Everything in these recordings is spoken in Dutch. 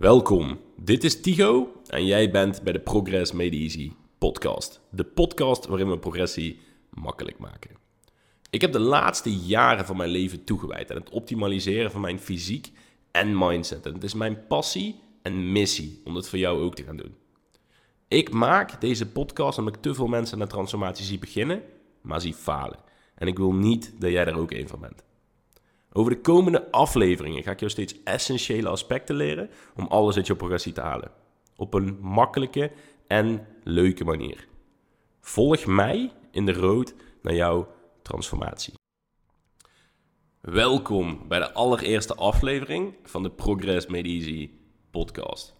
Welkom, dit is Tigo en jij bent bij de Progress Made Easy podcast. De podcast waarin we progressie makkelijk maken. Ik heb de laatste jaren van mijn leven toegewijd aan het optimaliseren van mijn fysiek en mindset. En het is mijn passie en missie om dat voor jou ook te gaan doen. Ik maak deze podcast omdat ik te veel mensen de transformatie zie beginnen, maar zie falen. En ik wil niet dat jij daar ook een van bent. Over de komende afleveringen ga ik jou steeds essentiële aspecten leren om alles uit je progressie te halen. Op een makkelijke en leuke manier. Volg mij in de road naar jouw transformatie. Welkom bij de allereerste aflevering van de Progress Made Easy podcast.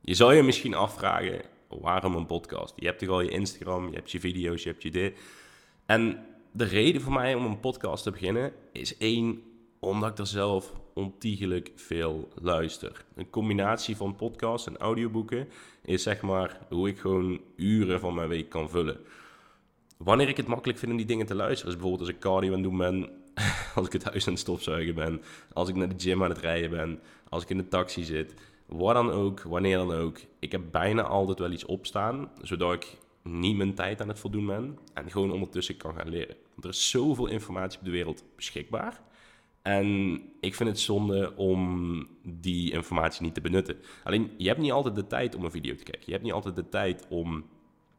Je zou je misschien afvragen, waarom een podcast? Je hebt toch al je Instagram, je hebt je video's, je hebt je dit. En de reden voor mij om een podcast te beginnen is één, omdat ik er zelf ontiegelijk veel luister. Een combinatie van podcasts en audioboeken is zeg maar hoe ik gewoon uren van mijn week kan vullen. Wanneer ik het makkelijk vind om die dingen te luisteren, is bijvoorbeeld als ik cardio aan het doen ben, als ik het huis aan het stofzuigen ben, als ik naar de gym aan het rijden ben, als ik in de taxi zit, wat dan ook, wanneer dan ook. Ik heb bijna altijd wel iets opstaan, zodat ik niet mijn tijd aan het voldoen ben en gewoon ondertussen kan gaan leren. Want er is zoveel informatie op de wereld beschikbaar. En ik vind het zonde om die informatie niet te benutten. Alleen, je hebt niet altijd de tijd om een video te kijken. Je hebt niet altijd de tijd om.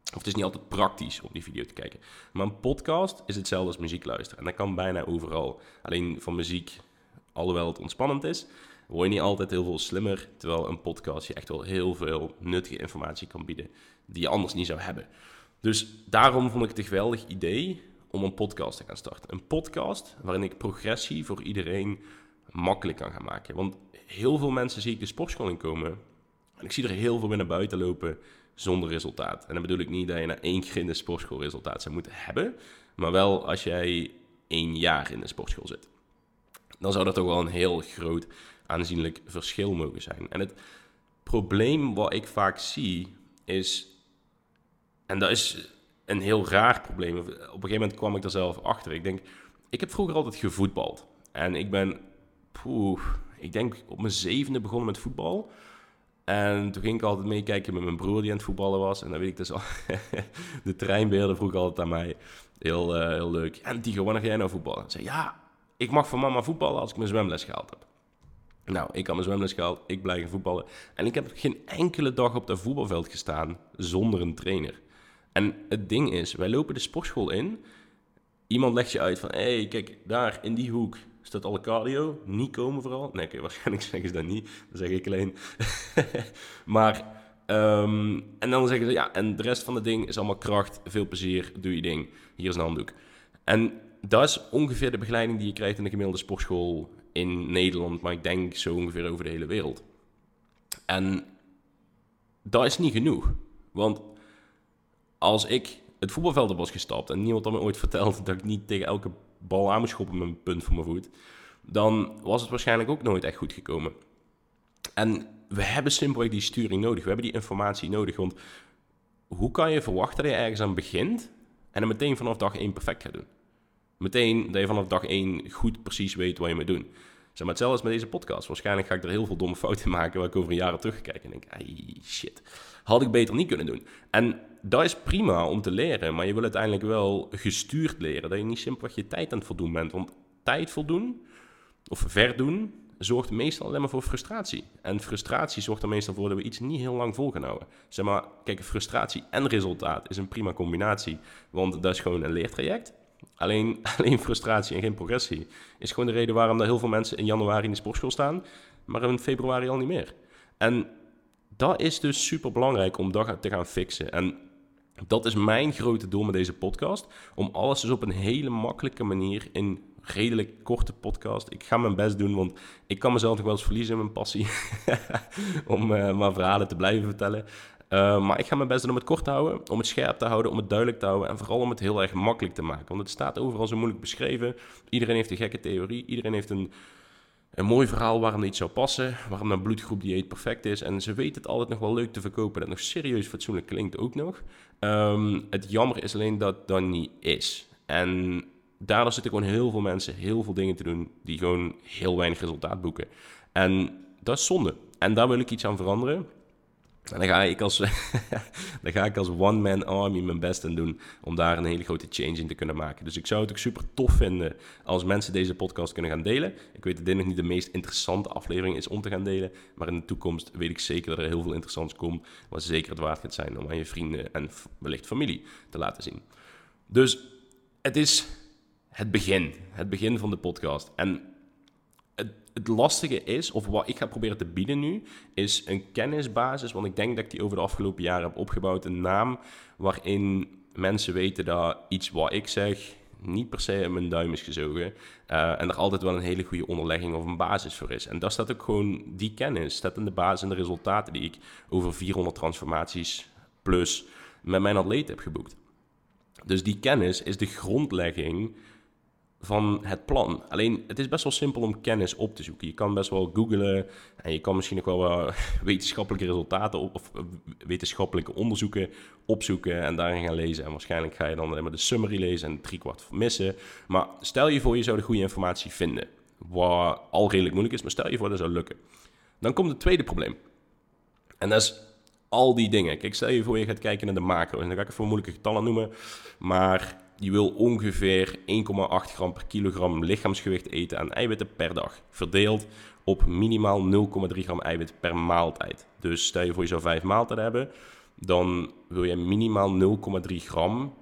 Of het is niet altijd praktisch om die video te kijken. Maar een podcast is hetzelfde als muziek luisteren. En dat kan bijna overal. Alleen van muziek, alhoewel het ontspannend is, word je niet altijd heel veel slimmer. Terwijl een podcast je echt wel heel veel nuttige informatie kan bieden die je anders niet zou hebben. Dus daarom vond ik het een geweldig idee om een podcast te gaan starten. Een podcast waarin ik progressie voor iedereen makkelijk kan gaan maken. Want heel veel mensen zie ik de sportschool inkomen en ik zie er heel veel binnen buiten lopen zonder resultaat. En dan bedoel ik niet dat je na één keer in de sportschool resultaat zou moeten hebben, maar wel als jij één jaar in de sportschool zit. Dan zou dat toch wel een heel groot aanzienlijk verschil mogen zijn. En het probleem wat ik vaak zie is, en dat is een heel raar probleem. Op een gegeven moment kwam ik er zelf achter. Ik denk, ik heb vroeger altijd gevoetbald. En ik ben, poeh, ik denk op mijn zevende begonnen met voetbal. En toen ging ik altijd meekijken met mijn broer die aan het voetballen was. En dan weet ik dus al, de treinbeelden vroeg altijd aan mij. Heel, uh, heel leuk. En Tigo, wanneer ga jij nou voetballen? Ik zei, ja, ik mag van mama voetballen als ik mijn zwemles gehaald heb. Nou, ik had mijn zwemles gehaald, ik blijf voetballen. En ik heb geen enkele dag op dat voetbalveld gestaan zonder een trainer. En het ding is, wij lopen de sportschool in. Iemand legt je uit van, hé, hey, kijk, daar in die hoek staat alle cardio. Niet komen vooral. Nee, okay, waarschijnlijk zeggen ze dat niet. Dat zeg ik alleen. maar, um, en dan zeggen ze, ja, en de rest van het ding is allemaal kracht. Veel plezier, doe je ding. Hier is een handdoek. En dat is ongeveer de begeleiding die je krijgt in de gemiddelde sportschool in Nederland. Maar ik denk zo ongeveer over de hele wereld. En dat is niet genoeg. Want als ik het voetbalveld op was gestapt en niemand had me ooit verteld dat ik niet tegen elke bal aan moest schoppen met een punt voor mijn voet, dan was het waarschijnlijk ook nooit echt goed gekomen. En we hebben simpelweg die sturing nodig. We hebben die informatie nodig. Want hoe kan je verwachten dat je ergens aan begint en dan meteen vanaf dag 1 perfect gaat doen? Meteen dat je vanaf dag 1 goed precies weet wat je moet doen. Zeg maar hetzelfde als met deze podcast. Waarschijnlijk ga ik er heel veel domme fouten maken waar ik over een jaar terugkijk en denk, shit, had ik beter niet kunnen doen. En dat is prima om te leren, maar je wil uiteindelijk wel gestuurd leren. Dat je niet simpelweg je tijd aan het voldoen bent. Want tijd voldoen, of verdoen, zorgt meestal alleen maar voor frustratie. En frustratie zorgt er meestal voor dat we iets niet heel lang vol houden. Zeg maar, kijk, frustratie en resultaat is een prima combinatie. Want dat is gewoon een leertraject. Alleen, alleen frustratie en geen progressie is gewoon de reden waarom er heel veel mensen in januari in de sportschool staan, maar in februari al niet meer. En dat is dus super belangrijk om dat te gaan fixen. En dat is mijn grote doel met deze podcast. Om alles dus op een hele makkelijke manier in redelijk korte podcast. Ik ga mijn best doen, want ik kan mezelf nog wel eens verliezen in mijn passie. om uh, maar verhalen te blijven vertellen. Uh, maar ik ga mijn best doen om het kort te houden, om het scherp te houden, om het duidelijk te houden en vooral om het heel erg makkelijk te maken. Want het staat overal zo moeilijk beschreven. Iedereen heeft een gekke theorie, iedereen heeft een, een mooi verhaal waarom iets zou passen, waarom een bloedgroep dieet perfect is. En ze weten het altijd nog wel leuk te verkopen, dat nog serieus fatsoenlijk klinkt ook nog. Um, het jammer is alleen dat dat niet is. En daardoor zitten gewoon heel veel mensen heel veel dingen te doen die gewoon heel weinig resultaat boeken. En dat is zonde. en daar wil ik iets aan veranderen. En dan ga ik als, dan ga ik als one-man army mijn best aan doen om daar een hele grote change in te kunnen maken. Dus ik zou het ook super tof vinden als mensen deze podcast kunnen gaan delen. Ik weet dat dit nog niet de meest interessante aflevering is om te gaan delen. Maar in de toekomst weet ik zeker dat er heel veel interessants komt. Wat zeker het waard gaat zijn om aan je vrienden en wellicht familie te laten zien. Dus het is het begin. Het begin van de podcast. En het lastige is, of wat ik ga proberen te bieden nu, is een kennisbasis. Want ik denk dat ik die over de afgelopen jaren heb opgebouwd. Een naam waarin mensen weten dat iets wat ik zeg niet per se in mijn duim is gezogen. Uh, en er altijd wel een hele goede onderlegging of een basis voor is. En dat staat ook gewoon, die kennis staat in de basis en de resultaten die ik over 400 transformaties plus met mijn atleet heb geboekt. Dus die kennis is de grondlegging van het plan. Alleen, het is best wel simpel om kennis op te zoeken. Je kan best wel googlen en je kan misschien nog wel wetenschappelijke resultaten of wetenschappelijke onderzoeken opzoeken en daarin gaan lezen. En waarschijnlijk ga je dan alleen maar de summary lezen en drie kwart missen. Maar stel je voor, je zou de goede informatie vinden. Wat al redelijk moeilijk is, maar stel je voor, dat zou lukken. Dan komt het tweede probleem. En dat is al die dingen. Kijk, stel je voor, je gaat kijken naar de macro. En dan ga ik even moeilijke getallen noemen. Maar die wil ongeveer 1,8 gram per kilogram lichaamsgewicht eten aan eiwitten per dag. Verdeeld op minimaal 0,3 gram eiwit per maaltijd. Dus stel je voor je zou 5 maaltijden hebben, dan wil je minimaal 0,3 gram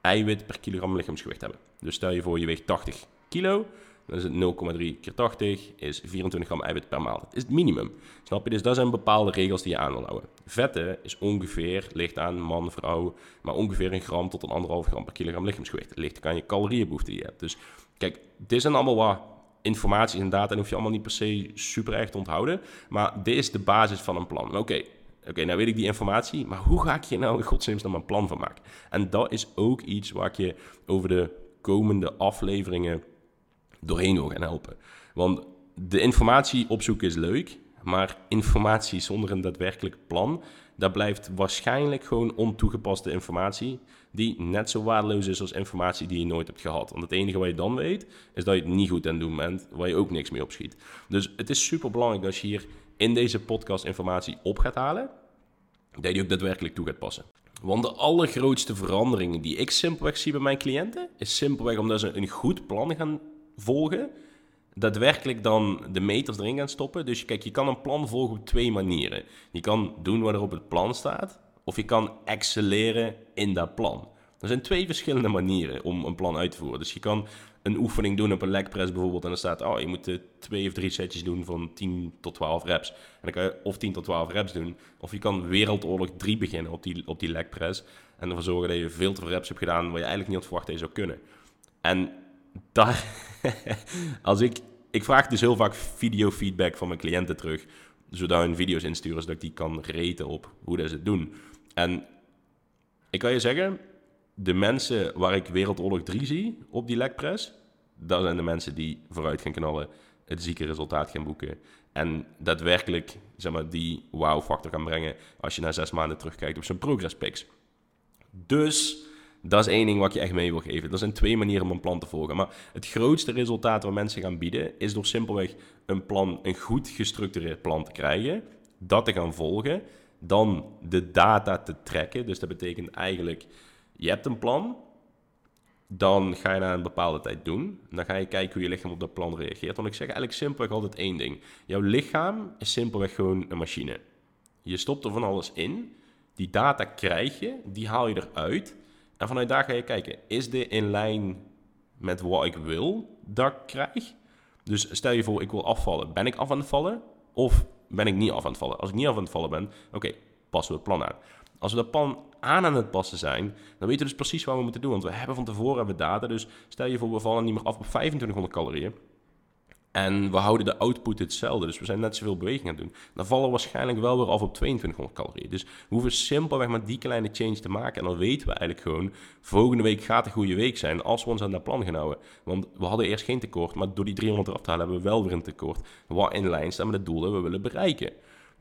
eiwit per kilogram lichaamsgewicht hebben. Dus stel je voor je weegt 80 kilo, dan is het 0,3 keer 80 is 24 gram eiwit per maal. Dat is het minimum. Snap je? Dus dat zijn bepaalde regels die je aan wil houden. Vetten is ongeveer, ligt aan man, vrouw, maar ongeveer een gram tot een anderhalf gram per kilogram lichaamsgewicht. Het ligt aan je calorieënbehoefte die je hebt. Dus kijk, dit zijn allemaal wat informatie en data en hoef je allemaal niet per se super erg te onthouden. Maar dit is de basis van een plan. Oké, Oké, nou weet ik die informatie, maar hoe ga ik hier nou in godsnaam een plan van maken? En dat is ook iets waar ik je over de komende afleveringen doorheen wil gaan helpen. Want de informatie opzoeken is leuk, maar informatie zonder een daadwerkelijk plan, dat blijft waarschijnlijk gewoon ontoegepaste informatie, die net zo waardeloos is als informatie die je nooit hebt gehad. Want het enige wat je dan weet, is dat je het niet goed aan het doen bent, waar je ook niks mee opschiet. Dus het is super belangrijk dat je hier in deze podcast informatie op gaat halen, dat je die ook daadwerkelijk toe gaat passen. Want de allergrootste veranderingen die ik simpelweg zie bij mijn cliënten, is simpelweg omdat ze een goed plan gaan volgen, daadwerkelijk dan de meters erin gaan stoppen. Dus kijk, je kan een plan volgen op twee manieren. Je kan doen wat er op het plan staat, of je kan excelleren in dat plan. Er zijn twee verschillende manieren om een plan uit te voeren. Dus je kan een oefening doen op een leg press bijvoorbeeld. En dan staat, oh, je moet twee of drie setjes doen van 10 tot 12 reps. En dan kan je of 10 tot 12 reps doen. Of je kan Wereldoorlog 3 beginnen op die, op die leg press. En ervoor zorgen dat je veel te veel reps hebt gedaan waar je eigenlijk niet had verwacht dat je zou kunnen. En daar, als ik, ik vraag dus heel vaak videofeedback van mijn cliënten terug, zodat hun video's insturen, zodat ik die kan reten op hoe dat ze het doen. En ik kan je zeggen, de mensen waar ik Wereldoorlog 3 zie op die legpress, dat zijn de mensen die vooruit gaan knallen, het zieke resultaat gaan boeken. En daadwerkelijk zeg maar, die wow-factor gaan brengen als je na zes maanden terugkijkt op zijn progress pics. Dus dat is één ding wat je echt mee wil geven. Er zijn twee manieren om een plan te volgen. Maar het grootste resultaat wat mensen gaan bieden, is door simpelweg een plan, een goed gestructureerd plan te krijgen, dat te gaan volgen, dan de data te trekken. Dus dat betekent eigenlijk, je hebt een plan, dan ga je na een bepaalde tijd doen. Dan ga je kijken hoe je lichaam op dat plan reageert. Want ik zeg eigenlijk simpelweg altijd één ding. Jouw lichaam is simpelweg gewoon een machine. Je stopt er van alles in. Die data krijg je, die haal je eruit. En vanuit daar ga je kijken, is dit in lijn met wat ik wil dat ik krijg? Dus stel je voor, ik wil afvallen. Ben ik af aan het vallen of ben ik niet af aan het vallen? Als ik niet af aan het vallen ben, oké, passen we het plan aan. Als we dat plan aan aan het passen zijn, dan weten we dus precies wat we moeten doen. Want we hebben van tevoren hebben data. Dus stel je voor, we vallen niet meer af op 2500 calorieën. En we houden de output hetzelfde. Dus we zijn net zoveel beweging aan het doen. Dan vallen we waarschijnlijk wel weer af op 2200 calorieën. Dus we hoeven simpelweg maar die kleine change te maken. En dan weten we eigenlijk gewoon, volgende week gaat een goede week zijn als we ons aan dat plan gaan houden. Want we hadden eerst geen tekort, maar door die 300 eraf te halen hebben we wel weer een tekort. Wat in lijn staat met het doel dat we willen bereiken.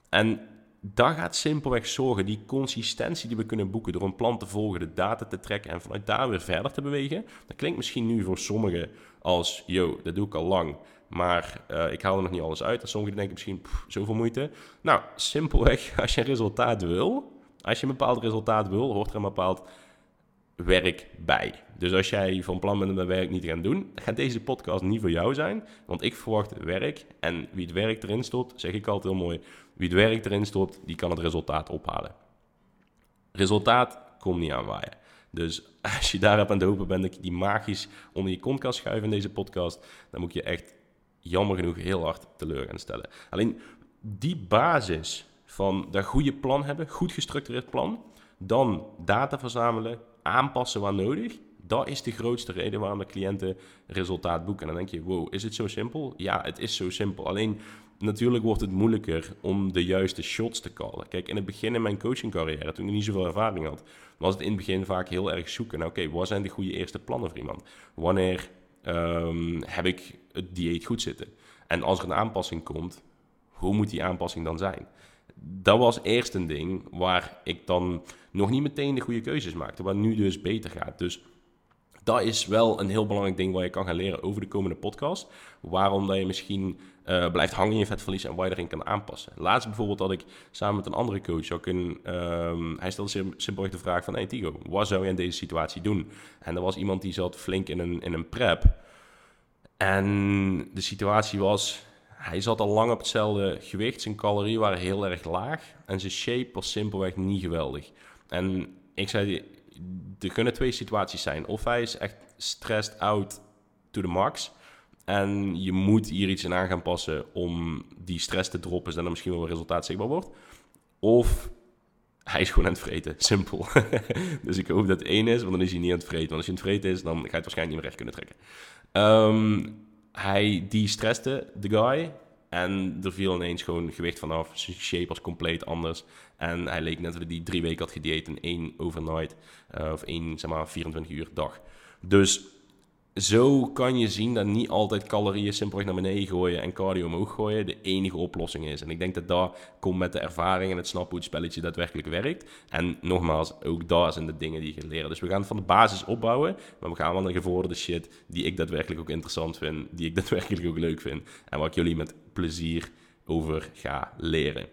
En dat gaat simpelweg zorgen, die consistentie die we kunnen boeken door een plan te volgen, de data te trekken en vanuit daar weer verder te bewegen. Dat klinkt misschien nu voor sommigen als, yo, dat doe ik al lang. Maar uh, ik haal er nog niet alles uit. En sommigen denken misschien, zoveel moeite. Nou, simpelweg, als je een resultaat wil, als je een bepaald resultaat wil, hoort er een bepaald werk bij. Dus als jij van plan bent om dat werk niet te gaan doen, gaat deze podcast niet voor jou zijn. Want ik verwacht werk. En wie het werk erin stopt, zeg ik altijd heel mooi. Wie het werk erin stopt, die kan het resultaat ophalen. Resultaat komt niet aanwaaien. Dus als je daarop aan het hopen bent dat je die magisch onder je kont kan schuiven in deze podcast, dan moet je echt jammer genoeg heel hard teleur gaan stellen. Alleen die basis van dat goede plan hebben, goed gestructureerd plan, dan data verzamelen, aanpassen waar nodig. Dat is de grootste reden waarom de cliënten resultaat boeken. En dan denk je, wow, is het zo simpel? Ja, het is zo simpel. Alleen natuurlijk wordt het moeilijker om de juiste shots te callen. Kijk, in het begin in mijn coachingcarrière, toen ik niet zoveel ervaring had, was het in het begin vaak heel erg zoeken. Nou, oké, wat zijn de goede eerste plannen voor iemand? Wanneer ehm, heb ik het dieet goed zitten? En als er een aanpassing komt, hoe moet die aanpassing dan zijn? Dat was eerst een ding waar ik dan nog niet meteen de goede keuzes maakte, wat nu dus beter gaat. Dus dat is wel een heel belangrijk ding waar je kan gaan leren over de komende podcast. Waarom dat je misschien uh, blijft hangen in je vetverlies en waar je erin kan aanpassen. Laatst bijvoorbeeld had ik samen met een andere coach ook een... Um, hij stelde simpelweg de vraag van... Hey Tigo, wat zou je in deze situatie doen? En er was iemand die zat flink in een, in een prep. En de situatie was... Hij zat al lang op hetzelfde gewicht. Zijn calorieën waren heel erg laag. En zijn shape was simpelweg niet geweldig. En ik zei, er kunnen twee situaties zijn. Of hij is echt stressed out to the max. En je moet hier iets in aan gaan passen om die stress te droppen, zodat er misschien wel een resultaat zichtbaar wordt. Of hij is gewoon aan het vreten. Simpel. dus ik hoop dat het één is, want dan is hij niet aan het vreten. Want als je aan het vreten is, dan ga je het waarschijnlijk niet meer recht kunnen trekken. Um, hij die stresste, de guy. En er viel ineens gewoon gewicht vanaf. Zijn shape was compleet anders. En hij leek net dat hij drie weken had gedieet in één overnight. Uh, of één, zeg maar, 24 uur dag. Dus zo kan je zien dat niet altijd calorieën simpelweg naar beneden gooien en cardio omhoog gooien de enige oplossing is. En ik denk dat dat komt met de ervaring en het snappen hoe het spelletje daadwerkelijk werkt. En nogmaals, ook daar zijn de dingen die je leren. Dus we gaan van de basis opbouwen, maar we gaan wel naar gevorderde shit die ik daadwerkelijk ook interessant vind, die ik daadwerkelijk ook leuk vind en waar ik jullie met plezier over ga leren.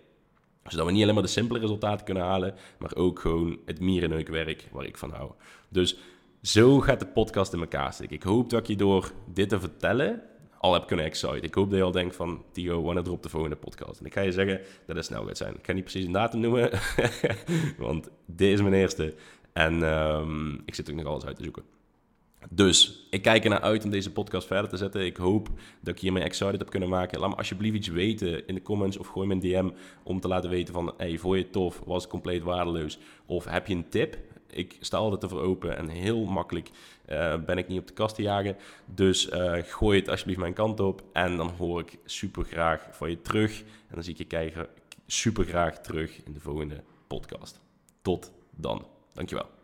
Zodat we niet alleen maar de simpele resultaten kunnen halen, maar ook gewoon het mierenneukwerk waar ik van hou. Dus zo gaat de podcast in elkaar steken. Ik hoop dat ik je door dit te vertellen al heb kunnen exciten. Ik hoop dat je al denkt van, Tio, wanneer erop de volgende podcast? En ik ga je zeggen dat het snel gaat zijn. Ik ga niet precies een datum noemen, want dit is mijn eerste. En um, ik zit ook nog alles uit te zoeken. Dus ik kijk er naar uit om deze podcast verder te zetten. Ik hoop dat ik hiermee excited heb kunnen maken. Laat me alsjeblieft iets weten in de comments of gooi me een DM om te laten weten van... Hey, vond je het tof? Was het compleet waardeloos? Of heb je een tip? Ik sta altijd ervoor open en heel makkelijk uh, ben ik niet op de kast te jagen. Dus uh, gooi het alsjeblieft mijn kant op en dan hoor ik super graag van je terug. En dan zie ik je kijken super graag terug in de volgende podcast. Tot dan. Dankjewel.